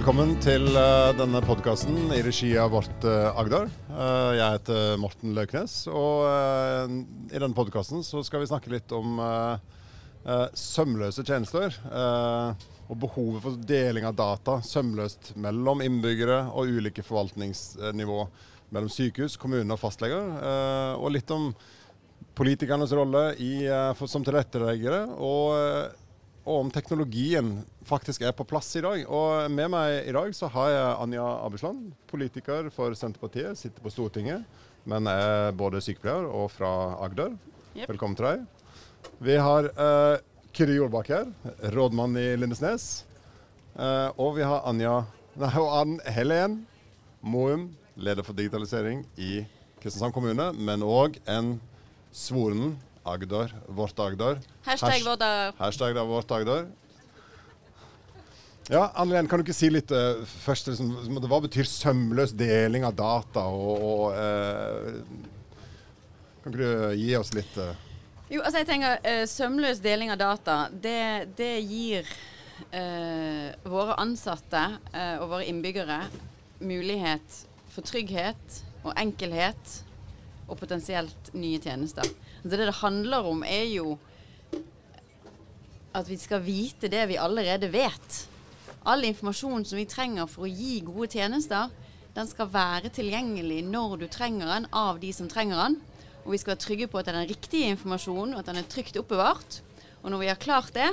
Velkommen til uh, denne podkasten i regi av Vårt uh, Agder. Uh, jeg heter Morten Løknes, og i denne podkasten skal vi snakke litt om sømløse tjenester. og behovet for deling av data sømløst mellom innbyggere og ulike forvaltningsnivå. Mellom sykehus, kommuner og fastleger. og litt om politikernes rolle i, som tilretteleggere. og og om teknologien faktisk er på plass i dag. Og med meg i dag så har jeg Anja Abusland, politiker for Senterpartiet, sitter på Stortinget, men er både sykepleier og fra Agder. Yep. Velkommen til deg. Vi har uh, Kyrre Jordbakk her, rådmann i Lindesnes. Uh, og vi har Anja nei, og Ann Helen Moum, leder for digitalisering i Kristiansand kommune, men òg en svoren Agder, vårt Agder. Hashtag vårt Agder. Hashtag da, vårt Agder. Ja, Anne kan du ikke si litt uh, først, liksom, Hva betyr sømløs deling av data? Og, og uh, Kan ikke du gi oss litt uh... Jo, altså jeg tenker uh, Sømløs deling av data, det, det gir våre ansatte og våre innbyggere mulighet for trygghet og enkelhet og potensielt nye tjenester. Så det det handler om, er jo at vi skal vite det vi allerede vet. All informasjon som vi trenger for å gi gode tjenester, den skal være tilgjengelig når du trenger den, av de som trenger den. Og vi skal være trygge på at det er den riktige informasjonen, og at den er trygt oppbevart. Og når vi har klart det,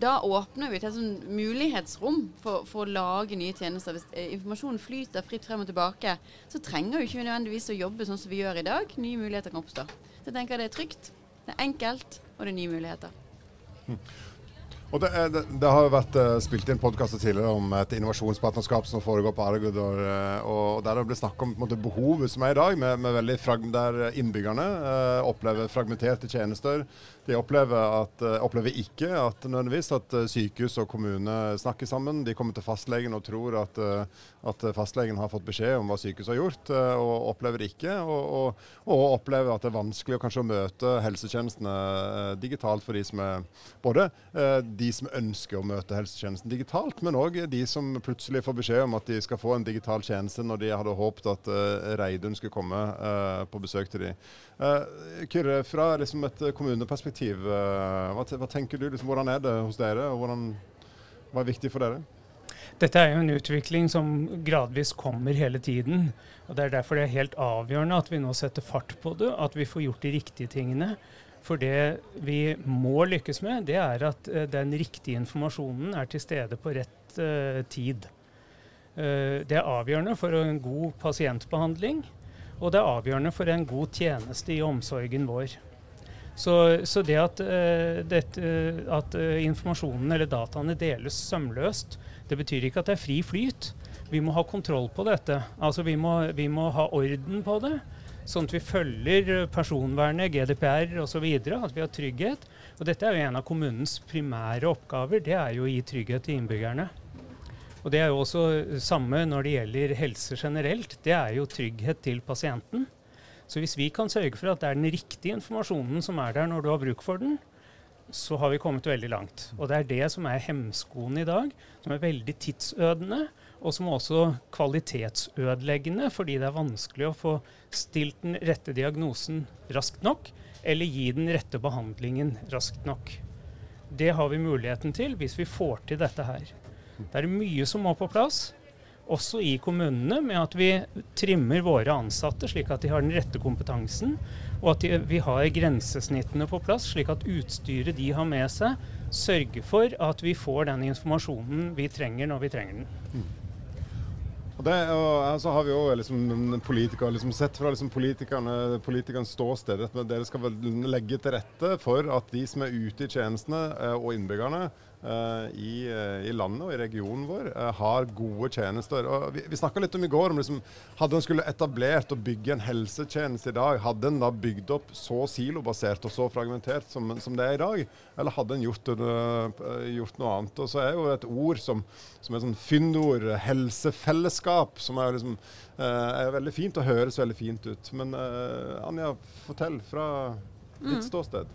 da åpner vi til et sånn mulighetsrom for, for, å lage nye tjenester. Hvis eh, informasjonen flyter fritt frem og tilbake, så trenger vi ikke nødvendigvis å jobbe sånn som vi gjør i dag. Nye muligheter kan oppstå. Så jeg tenker det er trygt, det er enkelt, og det er nye muligheter. Hm. Og det, det, det, har jo vært uh, spilt inn podkaster tidligere om et innovasjonspartnerskap som foregår på Argod, og, eh, og der det ble snakk om måte, behovet som er i dag, med, med veldig der innbyggerne uh, opplever fragmenterte tjenester. De opplever, at, uh, opplever ikke at nødvendigvis at sykehus og kommune snakker sammen. De kommer til fastlegen og tror at, at fastlegen har fått beskjed om hva sykehuset har gjort, og opplever ikke. Og, og, og, opplever at det er vanskelig å kanskje å møte helsetjenestene digitalt for de som er både de de som ønsker å møte helsetjenesten digitalt, men òg de som plutselig får beskjed om at de skal få en digital tjeneste når de hadde håpet at uh, Reidun skulle komme uh, på besøk til dem. Uh, Kyrre, fra liksom et kommuneperspektiv, hva, hva, tenker du? Liksom, hvordan er det hos dere, og hvordan, hva er viktig for dere? Dette er jo en utvikling som gradvis kommer hele tiden. og Det er derfor det er helt avgjørende at vi nå setter fart på det, at vi får gjort de riktige tingene. For det vi må lykkes med, det er at uh, den riktige informasjonen er til stede på rett uh, tid. Uh, det er avgjørende for en god pasientbehandling, og det er avgjørende for en god tjeneste i omsorgen vår. Så, så det at, dette, at informasjonen eller dataene deles sømløst, det betyr ikke at det er fri flyt. Vi må ha kontroll på dette. Altså vi må, vi må ha orden på det. Sånn at vi følger personvernet, GDPR osv. At vi har trygghet. Og dette er jo en av kommunens primære oppgaver. Det er jo å gi trygghet til innbyggerne. Og det er jo også samme når det gjelder helse generelt. Det er jo trygghet til pasienten. Så hvis vi kan sørge for at det er den riktige informasjonen som er der når du har bruk for den, så har vi kommet veldig langt. Og det er det som er hemskoen i dag, som er veldig tidsødende og som også kvalitetsødeleggende, fordi det er vanskelig å få stilt den rette diagnosen raskt nok, eller gi den rette behandlingen raskt nok. Det har vi muligheten til hvis vi får til dette her. Det er mye som må på plass, også i kommunene, med at vi trimmer våre ansatte slik at de har den rette kompetansen, og at de, vi har grensesnittene på plass, slik at utstyret de har med seg, sørger for at vi får den informasjonen vi trenger når vi trenger den. Det, og, så har vi jo liksom, politikere, liksom, sett fra liksom, politikerne, politikernes ståsted at dere skal legge til rette for at de som er ute i tjenestene eh, og innbyggerne i, uh, i, landet og i regionen vår uh, har gode tjenester. Og vi vi snakka litt om i går om liksom, hadde en skulle etablert og bygge en helsetjeneste i dag, hadde en da bygd opp så silobasert og så fragmentert som, som det er i dag? Eller hadde en gjort, gjort, noe annet? Og så er jo et ord som, som er sånn fyndord, helsefellesskap, som er, liksom, er veldig fint og høres veldig fint ut. Men Anja, fortell fra ditt mm. ståsted.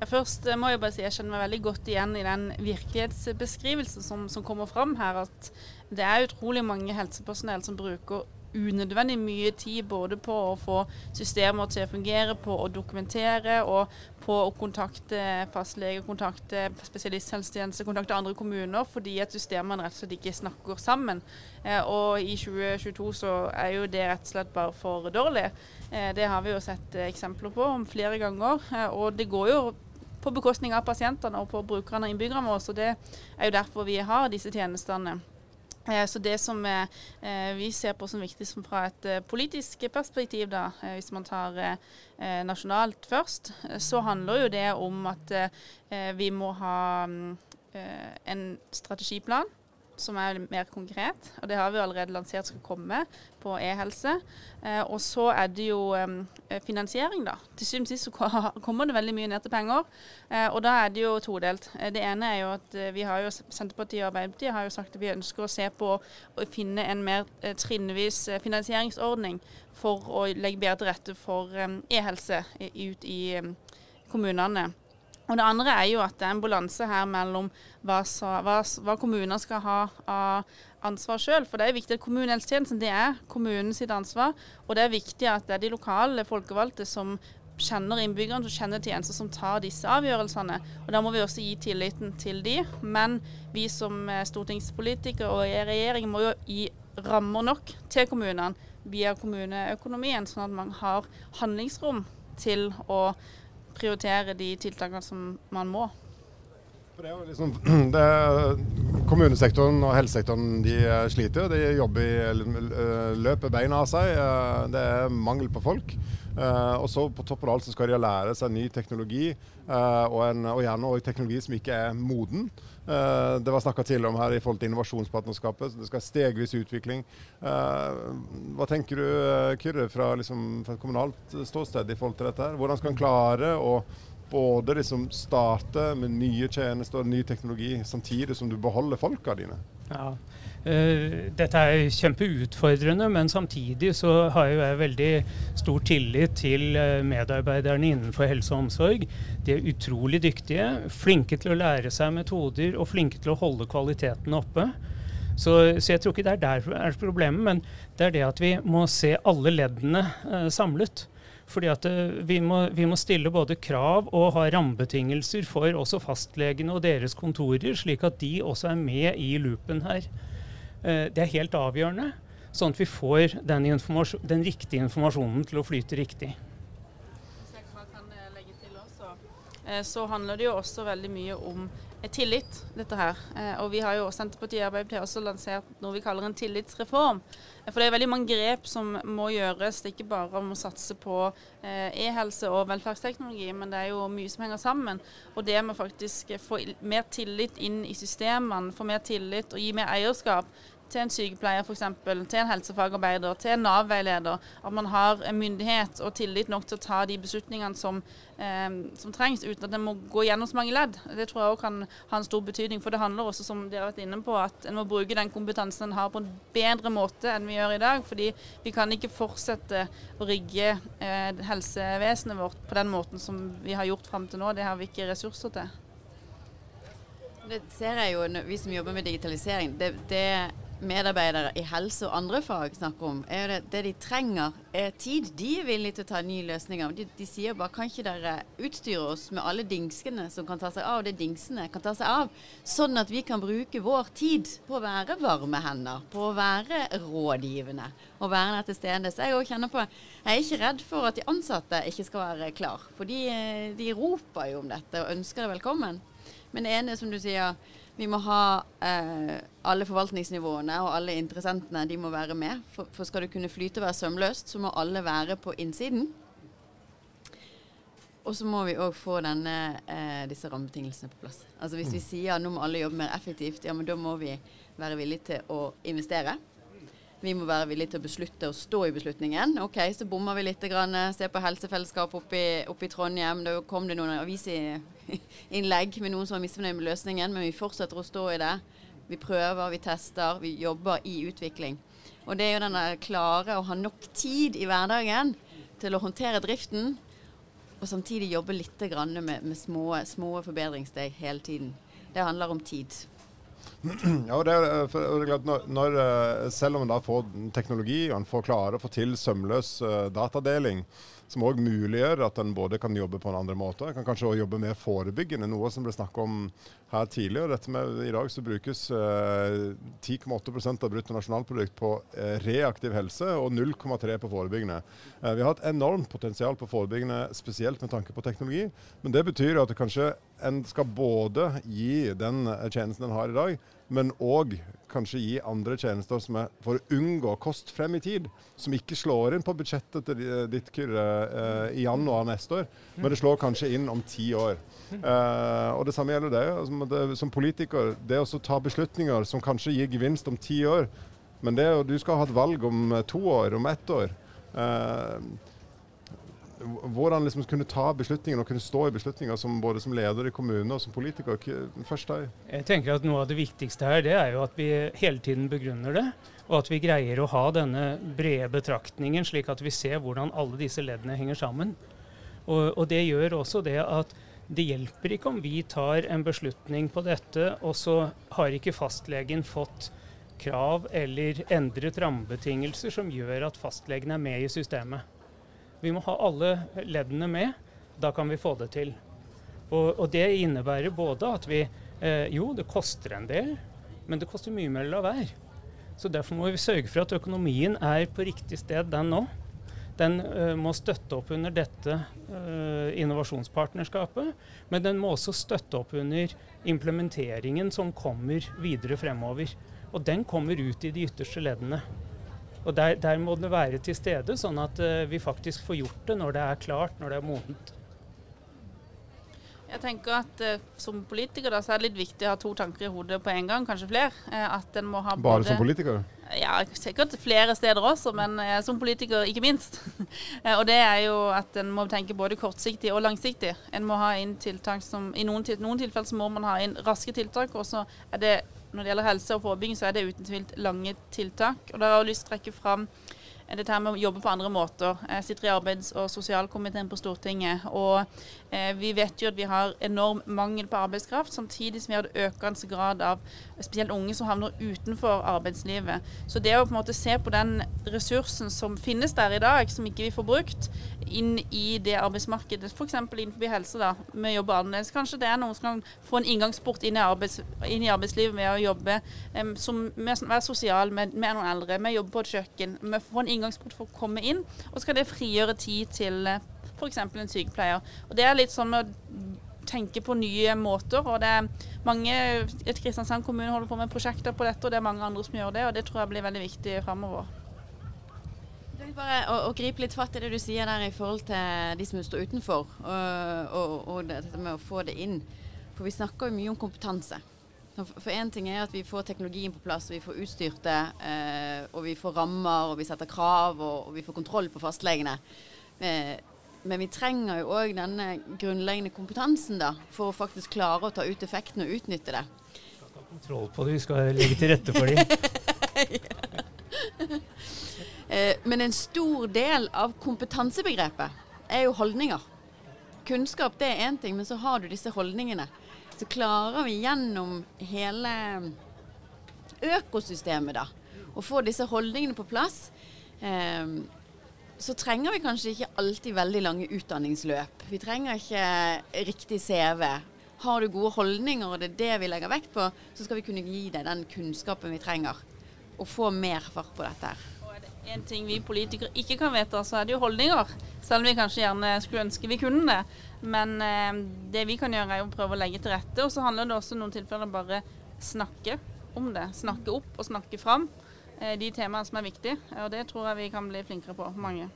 Ja, først må jeg bare si jeg kjenner meg veldig godt igjen i den virkelighetsbeskrivelsen som, som kommer fram her. At det er utrolig mange helsepersonell som bruker unødvendig mye tid både på å få systemer til å fungere, på å dokumentere og på å kontakte fastlege, kontakte spesialisthelsetjeneste, kontakte andre kommuner, fordi at systemene rett og slett ikke snakker sammen. Eh, og i 2022 så er jo det rett og slett bare for dårlig. Eh, det har vi jo sett eksempler på flere ganger. Eh, og det går jo på bekostning av pasientene og på brukerne og innbyggerne våre. og det er jo derfor vi har disse tjenestene. Eh, så Det som eh, vi ser på som viktig fra et eh, politisk perspektiv, da, hvis man tar nasjonalt først, så handler jo det om at vi må ha mm, en strategiplan som er mer konkret. Og det har vi allerede lansert skal komme på e-helse. Eh, og så er det jo eh, finansiering, da. Til syvende og sist så kommer det veldig mye ned til penger. Eh, og da er det jo todelt. Det ene er jo at vi har jo Senterpartiet og Arbeiderpartiet har jo sagt at vi ønsker å se på å finne en mer trinnvis finansieringsordning for å legge bedre til rette for e-helse ut i kommunene. Og Det andre er jo at det er en balanse her mellom hva, hva, hva kommuner skal ha av ansvar sjøl. For det er viktig at kommunehelsetjenesten det er kommunens ansvar. Og det er viktig at det er de lokale folkevalgte som kjenner innbyggerne, som kjenner tjenester, som tar disse avgjørelsene. Og Da må vi også gi tilliten til de. Men vi som stortingspolitikere og regjering må jo gi rammer nok til kommunene via kommuneøkonomien, sånn at man har handlingsrom til å prioritere de tiltakene som man må. Liksom, det, kommunesektoren og helsesektoren de sliter. De jobber i løper beina av seg. Det er mangel på folk. Uh, og så på toppen av alt så skal de lære seg ny teknologi, uh, og, en, og, gjerne også teknologi som ikke er moden. Uh, det var snakka tidligere om her i forhold til innovasjonspartnerskapet. Det skal stegvis utvikling. hva tenker du, Kyrre, fra, liksom, fra, et kommunalt ståsted i forhold til dette? her? Hvordan skal en klare å både liksom starte med nye tjenester og ny teknologi, samtidig som du beholder folka dine? Ja, dette er kjempeutfordrende, men samtidig så har jeg veldig stor tillit til uh, medarbeiderne innenfor helse og omsorg. De er utrolig dyktige, flinke til å lære seg metoder og flinke til å holde kvaliteten oppe. Så, så jeg tror ikke det er der er problemet, men det er det at vi må se alle leddene eh, samlet. Fordi at vi må, vi må, stille både krav og ha rammebetingelser for også fastlegene og deres kontorer, slik at de også er med i loopen her. Eh, det er helt avgjørende, sånn at vi får den, den riktige informasjonen til å flyte riktig. Eh, så handler det jo også veldig mye om eh, tillit, dette her. Og vi har jo Senterpartiet og Arbeiderpartiet også lansert noe vi kaller en tillitsreform. For det er veldig mange grep som må gjøres. Det er ikke bare om å satse på e-helse og velferdsteknologi, men det er jo mye som henger sammen. Og det med faktisk få mer tillit inn i systemene, få mer tillit og gi mer eierskap til en sykepleier f.eks., til en helsefagarbeider, til en Nav-veileder. At man har myndighet og tillit nok til å ta de beslutningene som, eh, som trengs, uten at det må gå gjennom så mange ledd. Det tror jeg òg kan ha en stor betydning. For det handler også, som dere har vært inne på, at en må bruke den kompetansen en har på en bedre måte enn vi gjør i dag. Fordi vi kan ikke fortsette å rigge eh, helsevesenet vårt på den måten som vi har gjort fram til nå. Det har vi ikke ressurser til. Det ser jeg jo, vi som jobber med digitalisering. Det, det medarbeidere i helse og andre fag snakker om, er det, det de trenger, er tid. De er villige til å ta nye løsninger. De, de sier bare kan ikke dere utstyre oss med alle dingskene som kan ta seg av det dingsene kan ta seg av, sånn at vi kan bruke vår tid på å være varme hender, på å være rådgivende og være der til stede. Så jeg kjenner på Jeg er ikke redd for at de ansatte ikke skal være klar, for de, de roper jo om dette og ønsker det velkommen. Men det ene, som du sier, vi må ha eh, alle forvaltningsnivåene og alle interessentene de må være med. For, for skal det kunne flyte og være sømløst, så må alle være på innsiden. Og så må vi òg få denne, eh, disse rammebetingelsene på plass. Altså Hvis vi sier sier nå må alle jobbe mer effektivt, ja, men da må vi være villige til å investere. Vi må være villige til å beslutte å stå i beslutningen. OK, så bommer vi litt. Grann, se på helsefellesskap oppe i Trondheim. Da kom det noen aviser innlegg med noen som var misfornøyd med løsningen, men vi fortsetter å stå i det. Vi prøver, vi tester, vi jobber i utvikling. Og det er jo den der klare å ha nok tid i hverdagen til å håndtere driften. og samtidig jobbe litt med, med små, små forbedringssteg hele tiden. Det handler om tid. Ja, er, for, det er klart, når, når, eh, Selv om en da får teknologi og en får klare å få til sømløs uh, datadeling, som òg muliggjør at en både kan jobbe på en andre måte, kan kanskje òg jobbe mer forebyggende, noe som ble snakket om her tidligere. Dette med, I dag så brukes eh, 10,8% av bruttonasjonalprodukt på eh, reaktiv helse og 0,3 på forebyggende. vi har et enormt potensial på forebyggende, spesielt med tanke på teknologi. Men det betyr at det kanskje en skal både gi den tjenesten en har i dag, men òg kanskje gi andre tjenester som er for å unngå kost frem i tid. Som ikke slår inn på budsjettet til ditt Kyrre eh, i januar neste år, men det slår kanskje inn om ti år. Eh, og Det samme gjelder altså, det. Som politiker, det å ta beslutninger som kanskje gir gevinst om ti år, men det, du skal ha et valg om to år, om ett år. Eh, hvordan liksom kunne ta beslutninger og kunne stå i beslutninger som både som leder i kommune og som politiker? Først deg. Jeg tenker at Noe av det viktigste her det er jo at vi hele tiden begrunner det. Og at vi greier å ha denne brede betraktningen, slik at vi ser hvordan alle disse leddene henger sammen. Og, og det gjør også det at det hjelper ikke om vi tar en beslutning på dette, og så har ikke fastlegen fått krav eller endret rammebetingelser som gjør at fastlegen er med i systemet. Vi må ha alle leddene med. Da kan vi få det til. Og, og det innebærer både at vi eh, Jo, det koster en del, men det koster mye mer å la være. Så derfor må vi sørge for at økonomien er på riktig sted, den nå. Den uh, må støtte opp under dette uh, innovasjonspartnerskapet, men den må også støtte opp under implementeringen som kommer videre fremover. Og den kommer ut i de ytterste leddene. Og der, der, må den være til stede, sånn at uh, vi faktisk får gjort det når det er klart, når det er modent. Jeg tenker at uh, Som politiker da, så er det litt viktig å ha to tanker i hodet på en gang, kanskje flere. Uh, at en må ha Bare både, som politiker? Ja, sikkert flere steder også, men uh, som politiker ikke minst. og det er jo at en må tenke både kortsiktig og langsiktig. En må ha inn tiltak som I noen, til, noen tilfeller så må man ha inn raske tiltak, og så er det når det gjelder helse og forebygging, så er det uten tvil lange tiltak. Og da har jeg lyst til å trekke fram dette her med å jobbe på andre måter. Jeg sitter i arbeids- og sosialkomiteen på Stortinget. og eh, Vi vet jo at vi har enorm mangel på arbeidskraft, samtidig som vi har økende grad av spesielt unge som havner utenfor arbeidslivet. Så det å på en måte se på den ressursen som finnes der i dag, som ikke vi får brukt, inn i det arbeidsmarkedet, f.eks. innenfor helse, da, med å jobbe annerledes. Kanskje det er noen som kan få en inngangsport inn i, arbeids, inn i arbeidslivet med å jobbe som, med å være sosial med, med, noen eldre, med å jobbe på et kjøkken. med å få en inngangsport for å komme inn. Og så kan det frigjøre tid til eh, f.eks. en sykepleier. Og Det er litt sånn å tenke på nye måter. og det er mange, Kristiansand kommune holder på med prosjekter på dette, og det er mange andre som gjør det. og Det tror jeg blir veldig viktig framover. Bare å, å, gripe litt fatt i det du sier der i forhold til de som står utenfor, og, og, og dette med å få det inn. For vi snakker jo mye om kompetanse. For én ting er at vi får teknologien på plass, vi får utstyrt det, eh, og vi får rammer, og vi setter krav, og, og vi får kontroll på fastlegene. Eh, men vi trenger jo òg denne grunnleggende kompetansen da, for å faktisk klare å ta ut effekten og utnytte det. Vi skal ta kontroll på det, vi skal legge til rette for det. eh, men en stor del av kompetansebegrepet er jo holdninger. Kunnskap det er én ting, men så har du disse holdningene så klarer vi gjennom hele økosystemet da, å få disse holdningene på plass, eh, så trenger vi kanskje ikke alltid veldig lange utdanningsløp. Vi trenger ikke riktig CV. Har du gode holdninger, og det er det vi legger vekt på, så skal vi kunne gi deg den kunnskapen vi trenger, og få mer fart på dette. her. En ting vi politikere ikke kan vedta, så er det jo holdninger. Selv om vi kanskje gjerne skulle ønske vi kunne det. Men eh, det vi kan gjøre, er å prøve å legge til rette. Og så handler det også noen tilfeller bare snakke om det. Snakke opp og snakke fram eh, de temaene som er viktige. Og det tror jeg vi kan bli flinkere på, mange.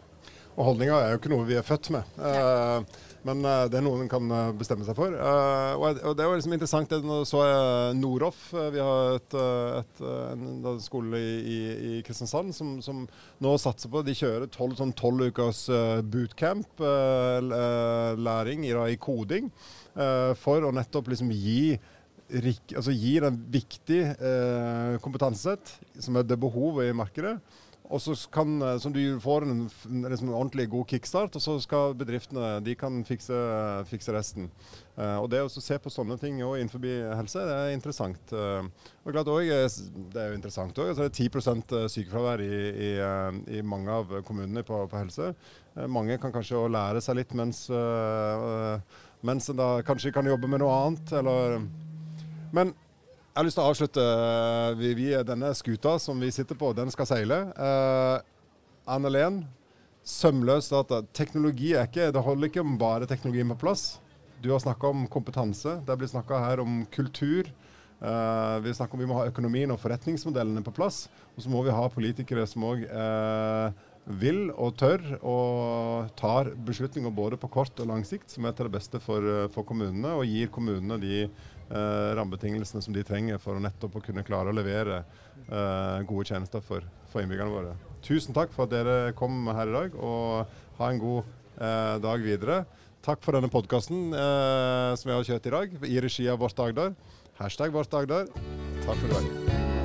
Og holdninger er jo ikke noe vi er født med. Uh, men uh, det er noe en kan eh, bestemme seg for. Uh, og, og, det var liksom interessant. Nå så jeg Noroff. Vi har et, et, en skole i, i, Kristiansand som, som, nå satser på De kjører tolv sånn ukers bootcamp, læring i, i koding, for å nettopp liksom gi altså gir en viktig eh, kompetansesett, som er det behovet i markedet, og så kan, eh, som du får en, liksom en, ordentlig god kickstart, og så skal bedriftene de kan fikse, fikse resten. Uh, og Det å se på sånne ting innenfor helse, det er interessant. Uh, og klart også, Det er jo interessant òg. Det er 10 sykefravær i, i, uh, i, mange av kommunene på, på helse. mange kan kanskje lære seg litt mens, mens en da kanskje kan jobbe med noe annet. Eller, men jeg har lyst til å avslutte. Eh, vi, vi, denne skuta som vi sitter på, den skal seile. Uh, Anne Len, sømløs data. Teknologi er ikke Det holder ikke om bare teknologien på plass. Du har snakka om kompetanse. Det blir snakka her om kultur. Uh, vi snakker om vi må ha økonomien og forretningsmodellene på plass. Og så må vi ha politikere som òg uh, vil og tør og tar beslutninger både på kort og lang sikt som er til det beste for, for kommunene, og gir kommunene de eh, rammebetingelsene som de trenger for å nettopp å kunne klare å levere eh, gode tjenester for, for, innbyggerne våre. Tusen takk for at dere kom her i dag, og ha en god eh, dag videre. Takk for denne podkasten eh, som jeg har kjørt i dag, i regi av Vårt Agder. Hashtag Vårt Agder. Takk for i dag.